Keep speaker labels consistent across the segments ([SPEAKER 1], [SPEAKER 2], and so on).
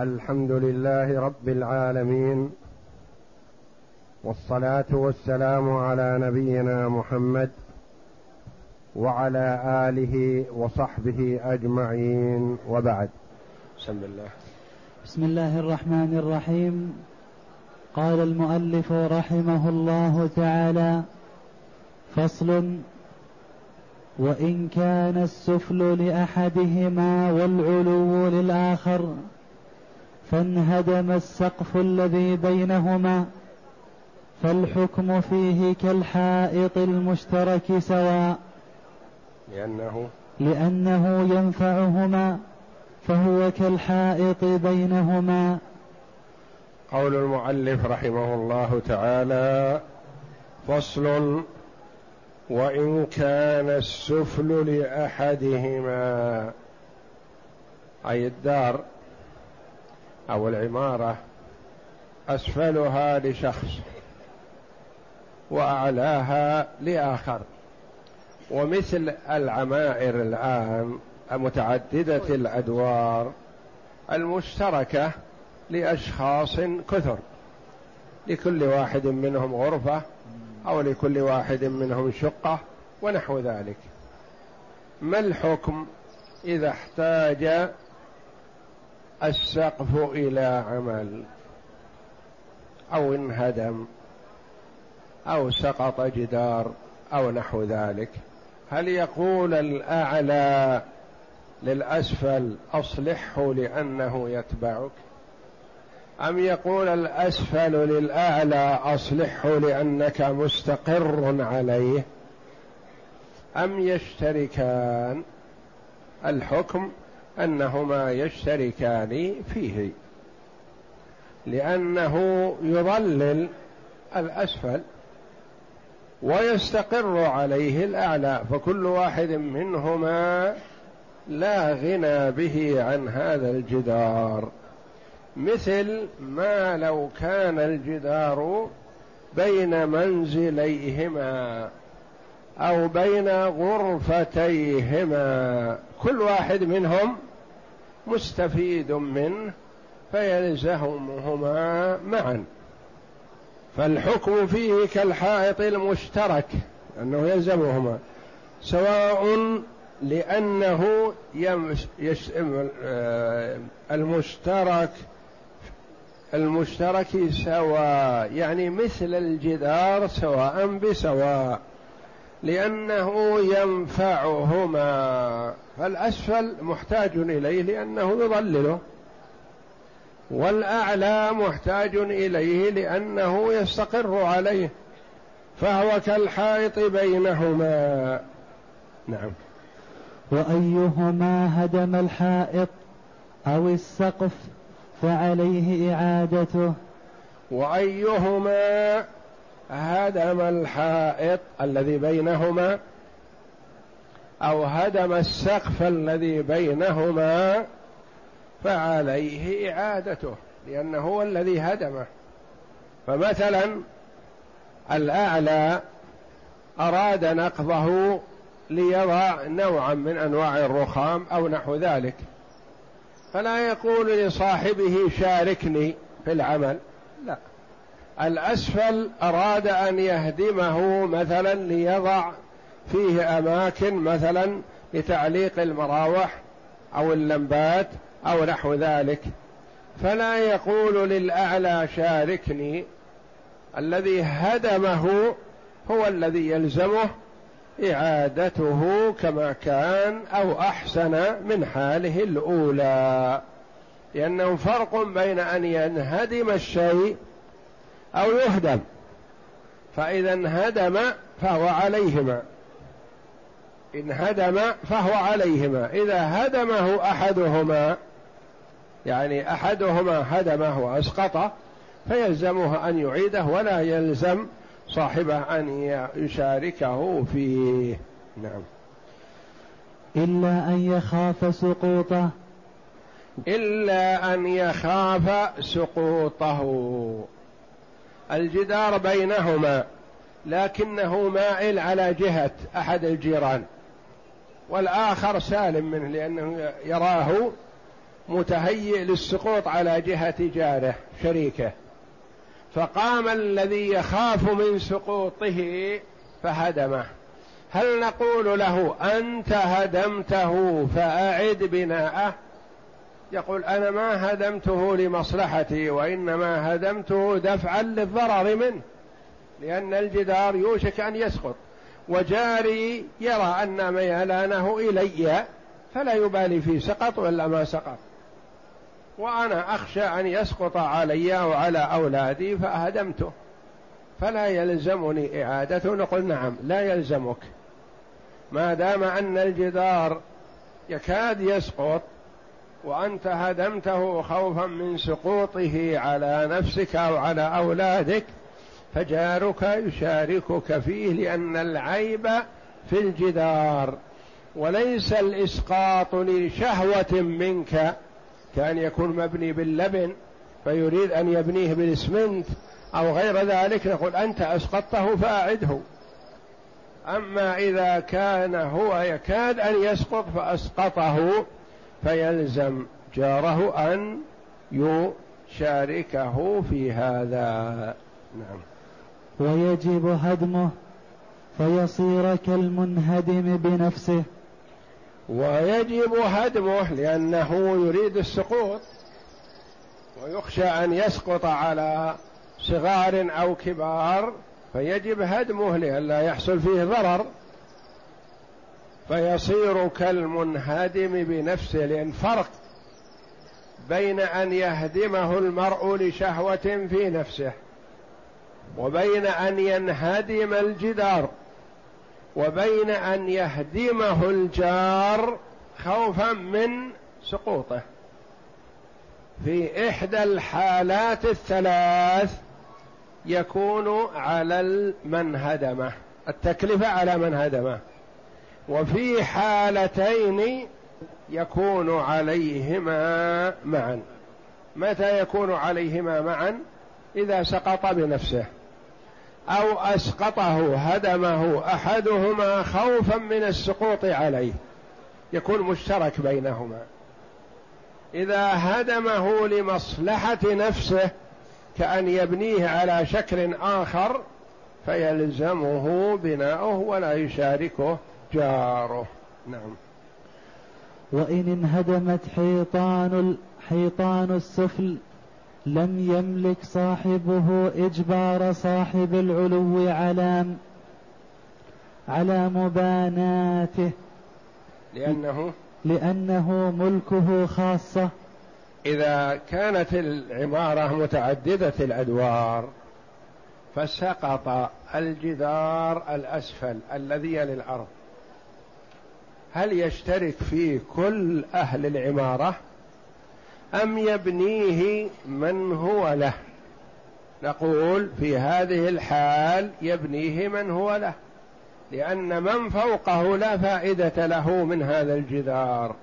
[SPEAKER 1] الحمد لله رب العالمين والصلاة والسلام على نبينا محمد وعلى آله وصحبه أجمعين وبعد. بسم الله.
[SPEAKER 2] بسم الله الرحمن الرحيم. قال المؤلف رحمه الله تعالى فصل وإن كان السفل لأحدهما والعلو للآخر فانهدم السقف الذي بينهما فالحكم فيه كالحائط المشترك سواء
[SPEAKER 1] لأنه
[SPEAKER 2] لأنه ينفعهما فهو كالحائط بينهما.
[SPEAKER 1] قول المؤلف رحمه الله تعالى فصل وإن كان السفل لأحدهما أي الدار أو العمارة أسفلها لشخص وأعلاها لآخر. ومثل العمائر الآن متعدده الأدوار المشتركة لأشخاص كثر لكل واحد منهم غرفة أو لكل واحد منهم شقة ونحو ذلك. ما الحكم إذا احتاج السقف إلى عمل أو انهدم أو سقط جدار أو نحو ذلك. هل يقول الأعلى للأسفل أصلحه لأنه يتبعك؟ أم يقول الأسفل للأعلى أصلحه لأنك مستقر عليه؟ أم يشتركان الحكم أنهما يشتركان فيه لأنه يضلل الأسفل ويستقر عليه الأعلى فكل واحد منهما لا غنى به عن هذا الجدار. مثل ما لو كان الجدار بين منزليهما. أو بين غرفتيهما. كل واحد منهم مستفيد منه فيلزمهما معا. فالحكم فيه كالحائط المشترك أنه يلزمهما. سواء لأنه يش... آه، المشترك المشترك سواء يعني مثل الجدار سواء بسواء. لأنه ينفعهما فالأسفل محتاج إليه لأنه يضلله والأعلى محتاج إليه لأنه يستقر عليه فهو كالحائط بينهما. نعم.
[SPEAKER 2] وأيهما هدم الحائط أو السقف فعليه إعادته؟
[SPEAKER 1] وأيهما هدم الحائط الذي بينهما أو هدم السقف الذي بينهما فعليه إعادته لأنه هو الذي هدمه. فمثلا الأعلى أراد نقضه ليضع نوعا من أنواع الرخام أو نحو ذلك. فلا يقول لصاحبه شاركني في العمل لا. الأسفل أراد أن يهدمه مثلا ليضع فيه أماكن مثلا لتعليق المراوح أو اللمبات أو نحو ذلك. فلا يقول للأعلى شاركني الذي هدمه هو الذي يلزمه إعادته كما كان أو أحسن من حاله الأولى. لأنه فرق بين أن ينهدم الشيء أو يهدم. فإذا انهدم فهو عليهما. إن هدم فهو عليهما. إذا هدمه أحدهما يعني أحدهما هدمه وأسقطه فيلزمه أن يعيده ولا يلزم صاحبه أن يشاركه فيه. نعم.
[SPEAKER 2] إلا أن يخاف سقوطه.
[SPEAKER 1] إلا أن يخاف سقوطه. الجدار بينهما لكنه مائل على جهة أحد الجيران. والآخر سالم منه لأنه يراه متهيئ للسقوط على جهة جاره شريكه. فقام الذي يخاف من سقوطه فهدمه. هل نقول له أنت هدمته فأعد بناءه؟ يقول أنا ما هدمته لمصلحتي وإنما هدمته دفعا للضرر منه لأن الجدار يوشك أن يسقط. وجاري يرى أن ميلانه إلي فلا يبالي في سقط ولا ما سقط. وأنا أخشى أن يسقط علي وعلى أولادي فهدمته. فلا يلزمني اعادته نقول نعم لا يلزمك. ما دام أن الجدار يكاد يسقط وأنت هدمته خوفا من سقوطه على نفسك أو على أولادك فجارك يشاركك فيه لأن العيب في الجدار. وليس الإسقاط لشهوة منك كأن يكون مبني باللبن فيريد أن يبنيه بالإسمنت أو غير ذلك نقول أنت أسقطته فأعده. أما إذا كان هو يكاد أن يسقط فأسقطه. فيلزم جاره أن يشاركه في هذا. نعم.
[SPEAKER 2] ويجب هدمه فيصير كالمنهدم بنفسه.
[SPEAKER 1] ويجب هدمه لأنه يريد السقوط ويخشى أن يسقط على صغار أو كبار فيجب هدمه لئلا يحصل فيه ضرر. فيصير كالمنهدم بنفسه لأن فرق بين أن يهدمه المرء لشهوة في نفسه وبين أن ينهدم الجدار وبين أن يهدمه الجار خوفا من سقوطه. في إحدى الحالات الثلاث يكون على من هدمه التكلفة على من هدمه وفي حالتين يكون عليهما معا. متى يكون عليهما معا؟ إذا سقط بنفسه. أو أسقطه هدمه أحدهما خوفا من السقوط عليه. يكون مشترك بينهما. إذا هدمه لمصلحة نفسه كأن يبنيه على شكل آخر فيلزمه بناؤه ولا يشاركه. جاره. نعم.
[SPEAKER 2] وإن انهدمت حيطان حيطان السفل لم يملك صاحبه إجبار صاحب العلو على على مباناته.
[SPEAKER 1] لأنه؟
[SPEAKER 2] لأنه ملكه خاصة.
[SPEAKER 1] إذا كانت العمارة متعددة الأدوار فسقط الجدار الأسفل الذي يلي الأرض هل يشترك فيه كل أهل العمارة؟ أم يبنيه من هو له نقول في هذه الحال يبنيه من هو له لأن من فوقه لا فائدة له من هذا الجدار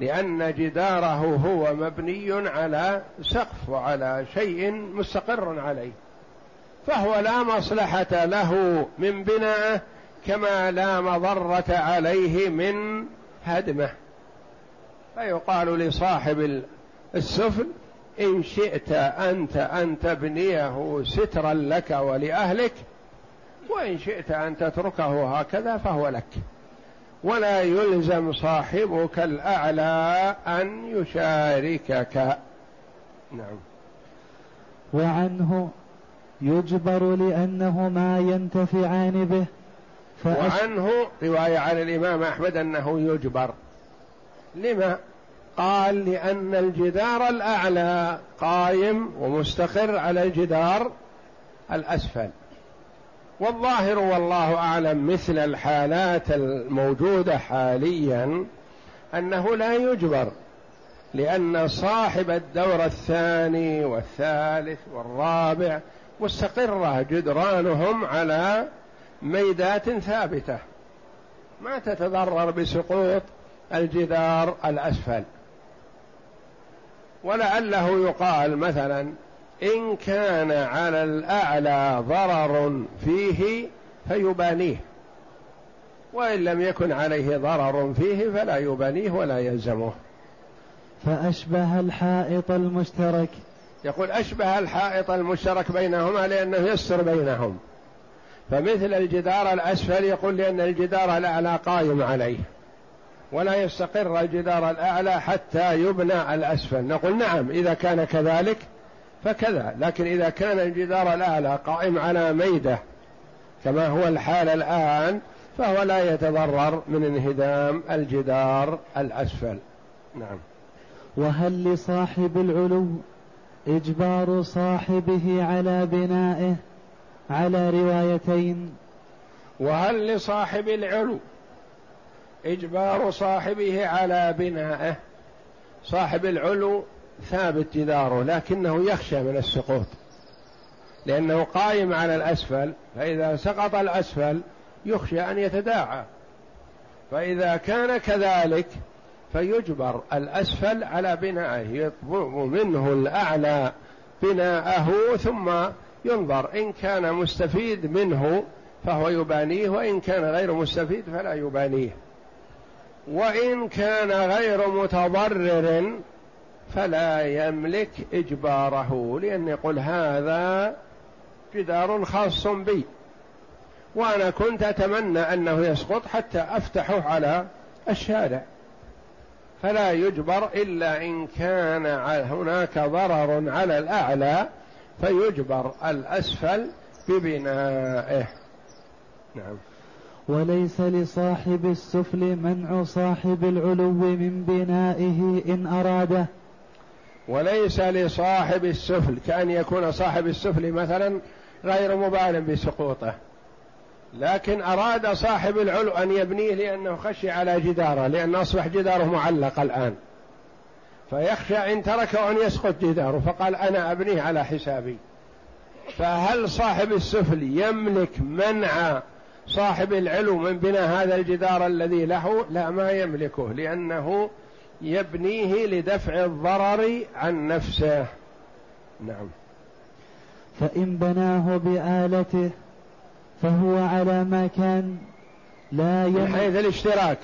[SPEAKER 1] لأن جداره هو مبني على سقف وعلى شيء مستقر عليه فهو لا مصلحة له من بنائه كما لا مضرة عليه من هدمه. فيقال لصاحب السفل إن شئت أنت أن تبنيه سترا لك ولأهلك وإن شئت أن تتركه هكذا فهو لك. ولا يلزم صاحبك الأعلى أن يشاركك. نعم.
[SPEAKER 2] وعنه يجبر لأنهما ينتفعان به.
[SPEAKER 1] وعنه رواية عن الإمام أحمد أنه يجبر. لما؟ قال لأن الجدار الأعلى قائم ومستقر على الجدار الأسفل. والظاهر والله أعلم مثل الحالات الموجودة حاليا أنه لا يجبر لأن صاحب الدور الثاني والثالث والرابع مستقرة جدرانهم على ميدات ثابتة ما تتضرر بسقوط الجدار الأسفل. ولعله يقال مثلا إن كان على الأعلى ضرر فيه فيبانيه وإن لم يكن عليه ضرر فيه فلا يبانيه ولا يلزمه.
[SPEAKER 2] فأشبه الحائط المشترك.
[SPEAKER 1] يقول أشبه الحائط المشترك بينهما لأنه يستر بينهم. فمثل الجدار الأسفل يقول لأن الجدار الأعلى قائم عليه ولا يستقر الجدار الأعلى حتى يبنى الأسفل. نقول نعم إذا كان كذلك فكذا لكن إذا كان الجدار الأعلى قائم على ميدة كما هو الحال الآن فهو لا يتضرر من انهدام الجدار الأسفل. نعم.
[SPEAKER 2] وهل لصاحب العلو إجبار صاحبه على بنائه؟ على روايتين.
[SPEAKER 1] وهل لصاحب العلو إجبار صاحبه على بنائه؟ صاحب العلو ثابت جداره لكنه يخشى من السقوط. لأنه قائم على الأسفل فإذا سقط الأسفل يخشى أن يتداعى. فإذا كان كذلك فيجبر الأسفل على بنائه يطلب منه الأعلى بناءه ثم ينظر إن كان مستفيد منه فهو يبانيه وإن كان غير مستفيد فلا يبانيه. وإن كان غير متضرر فلا يملك إجباره لأن يقول هذا جدار خاص بي. وأنا كنت أتمنى أنه يسقط حتى أفتحه على الشارع. فلا يجبر إلا إن كان هناك ضرر على الأعلى فيجبر الأسفل ببنائه. نعم.
[SPEAKER 2] وليس لصاحب السفل منع صاحب العلو من بنائه إن أراده.
[SPEAKER 1] وليس لصاحب السفل كأن يكون صاحب السفل مثلا غير مبال بسقوطه. لكن أراد صاحب العلو أن يبنيه لأنه خشي على جداره لأن أصبح جداره معلق الآن. فيخشى إن تركه أن يسقط جداره فقال أنا أبنيه على حسابي. فهل صاحب السفل يملك منع صاحب العلو من بناء هذا الجدار الذي له؟ لا ما يملكه لأنه يبنيه لدفع الضرر عن نفسه. نعم.
[SPEAKER 2] فإن بناه بآلته فهو على ما كان لا
[SPEAKER 1] يملك. من حيث الاشتراك.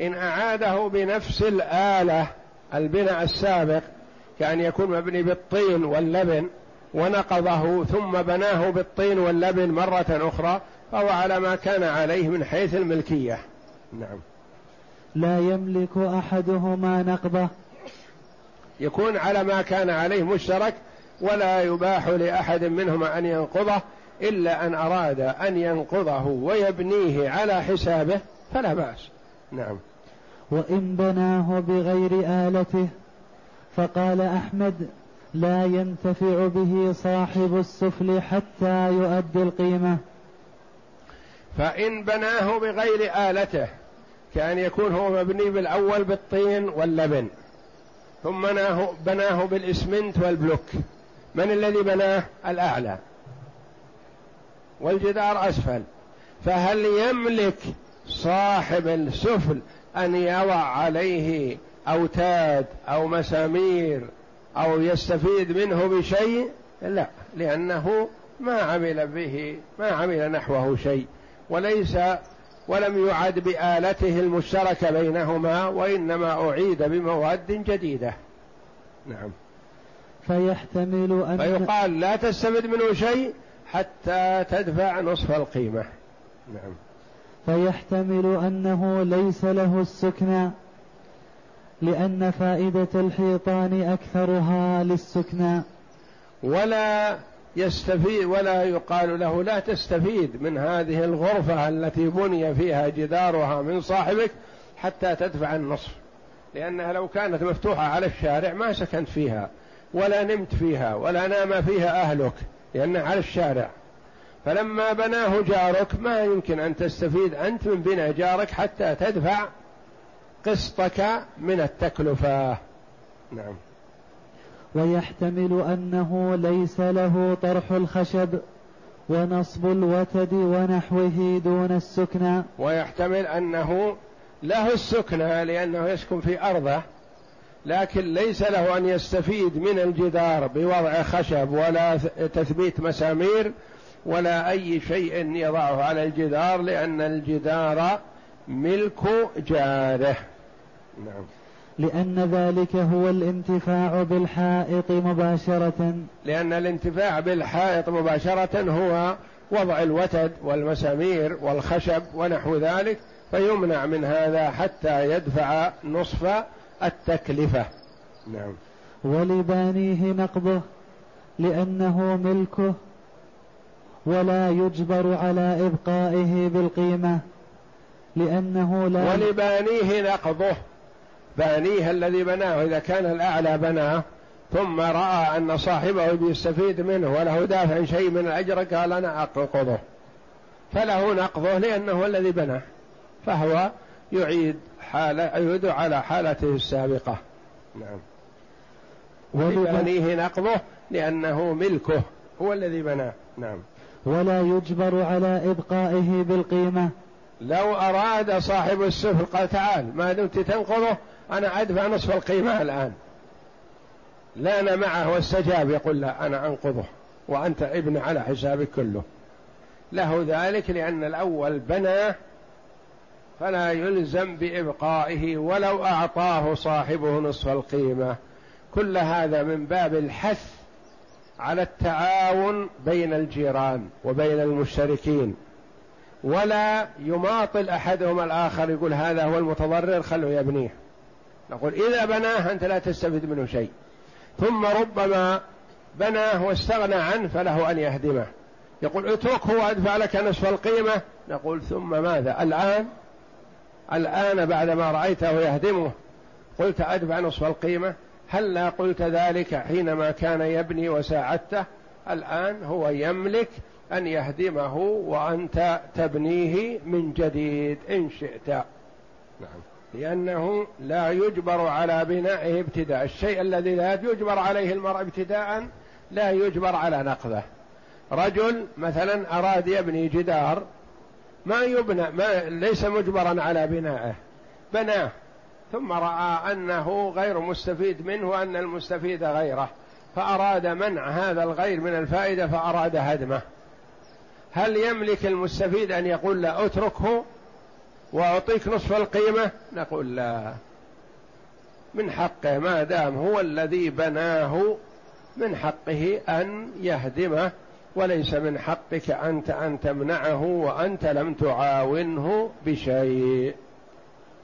[SPEAKER 1] إن أعاده بنفس الآلة البناء السابق كأن يكون مبني بالطين واللبن ونقضه ثم بناه بالطين واللبن مرة أخرى فهو على ما كان عليه من حيث الملكية. نعم.
[SPEAKER 2] لا يملك أحدهما نقضه.
[SPEAKER 1] يكون على ما كان عليه مشترك ولا يباح لأحد منهما أن ينقضه إلا أن أراد أن ينقضه ويبنيه على حسابه فلا بأس. نعم.
[SPEAKER 2] وإن بناه بغير آلته فقال أحمد لا ينتفع به صاحب السفل حتى يؤدي القيمة.
[SPEAKER 1] فإن بناه بغير آلته كأن يكون هو مبني بالأول بالطين واللبن ثم بناه, بالإسمنت والبلوك. من الذي بناه؟ الأعلى. والجدار أسفل. فهل يملك صاحب السفل أن يضع عليه أوتاد أو مسامير أو يستفيد منه بشيء؟ لا لأنه ما عمل به ما عمل نحوه شيء وليس ولم يعد بآلته المشتركة بينهما وإنما أعيد بمواد جديدة. نعم.
[SPEAKER 2] فيحتمل
[SPEAKER 1] أن فيقال لا تستفد منه شيء حتى تدفع نصف القيمة. نعم.
[SPEAKER 2] فيحتمل أنه ليس له السكنى لأن فائدة الحيطان أكثرها للسكنى
[SPEAKER 1] ولا يستفيد ولا يقال له لا تستفيد من هذه الغرفة التي بني فيها جدارها من صاحبك حتى تدفع النصف. لأنها لو كانت مفتوحة على الشارع ما سكنت فيها ولا نمت فيها ولا نام فيها أهلك لأنها على الشارع. فلما بناه جارك ما يمكن أن تستفيد أنت من بناء جارك حتى تدفع قسطك من التكلفة. نعم.
[SPEAKER 2] ويحتمل أنه ليس له طرح الخشب ونصب الوتد ونحوه دون السكنى
[SPEAKER 1] ويحتمل أنه له السكنى لأنه يسكن في أرضه لكن ليس له أن يستفيد من الجدار بوضع خشب ولا تثبيت مسامير ولا أي شيء يضعه على الجدار لأن الجدار ملك جاره. نعم.
[SPEAKER 2] لأن ذلك هو الانتفاع بالحائط مباشرة.
[SPEAKER 1] لأن الانتفاع بالحائط مباشرة هو وضع الوتد والمسامير والخشب ونحو ذلك فيمنع من هذا حتى يدفع نصف التكلفة. نعم.
[SPEAKER 2] ولبانيه نقضه لأنه ملكه ولا يجبر على إبقائه بالقيمة لأنه لا
[SPEAKER 1] ولبانيه نقضه. بانيه الذي بناه إذا كان الأعلى بناه ثم رأى أن صاحبه بيستفيد منه وله دافع شيء من الأجر قال أنا أنقضه فله نقضه لأنه الذي بناه. فهو يعيد حالة يعيد على حالته السابقة. نعم. ولبنيه نقضه لأنه ملكه هو الذي بناه. نعم.
[SPEAKER 2] ولا يجبر على إبقائه بالقيمة.
[SPEAKER 1] لو أراد صاحب السفر قال تعال ما دمت تنقضه أنا أدفع نصف القيمة الآن. لأن معه واستجاب يقول لا أنا أنقضه وأنت ابن على حسابك كله. له ذلك لأن الأول بنى فلا يلزم بإبقائه ولو أعطاه صاحبه نصف القيمة. كل هذا من باب الحث على التعاون بين الجيران وبين المشتركين. ولا يماطل أحدهم الآخر يقول هذا هو المتضرر خلوا يبنيه. نقول إذا بناه أنت لا تستفيد منه شيء. ثم ربما بناه واستغنى عنه فله أن يهدمه. يقول اتركه وأدفع لك نصف القيمة. نقول ثم ماذا؟ الآن؟ الآن بعدما رأيته يهدمه قلت أدفع نصف القيمة. هل لا قلت ذلك حينما كان يبني وساعدته؟ الآن هو يملك أن يهدمه وأنت تبنيه من جديد إن شئت. نعم. لأنه لا يجبر على بنائه ابتداء. الشيء الذي لا يجبر عليه المرء ابتداء لا يجبر على نقضه. رجل مثلا أراد يبني جدار ما يبنى ما ليس مجبرا على بنائه. بناه. ثم رأى أنه غير مستفيد منه وأن المستفيد غيره فأراد منع هذا الغير من الفائدة فأراد هدمه. هل يملك المستفيد أن يقول لا أتركه وأعطيك نصف القيمة؟ نقول لا. من حقه ما دام هو الذي بناه من حقه أن يهدمه وليس من حقك أنت أن تمنعه وأنت لم تعاونه بشيء.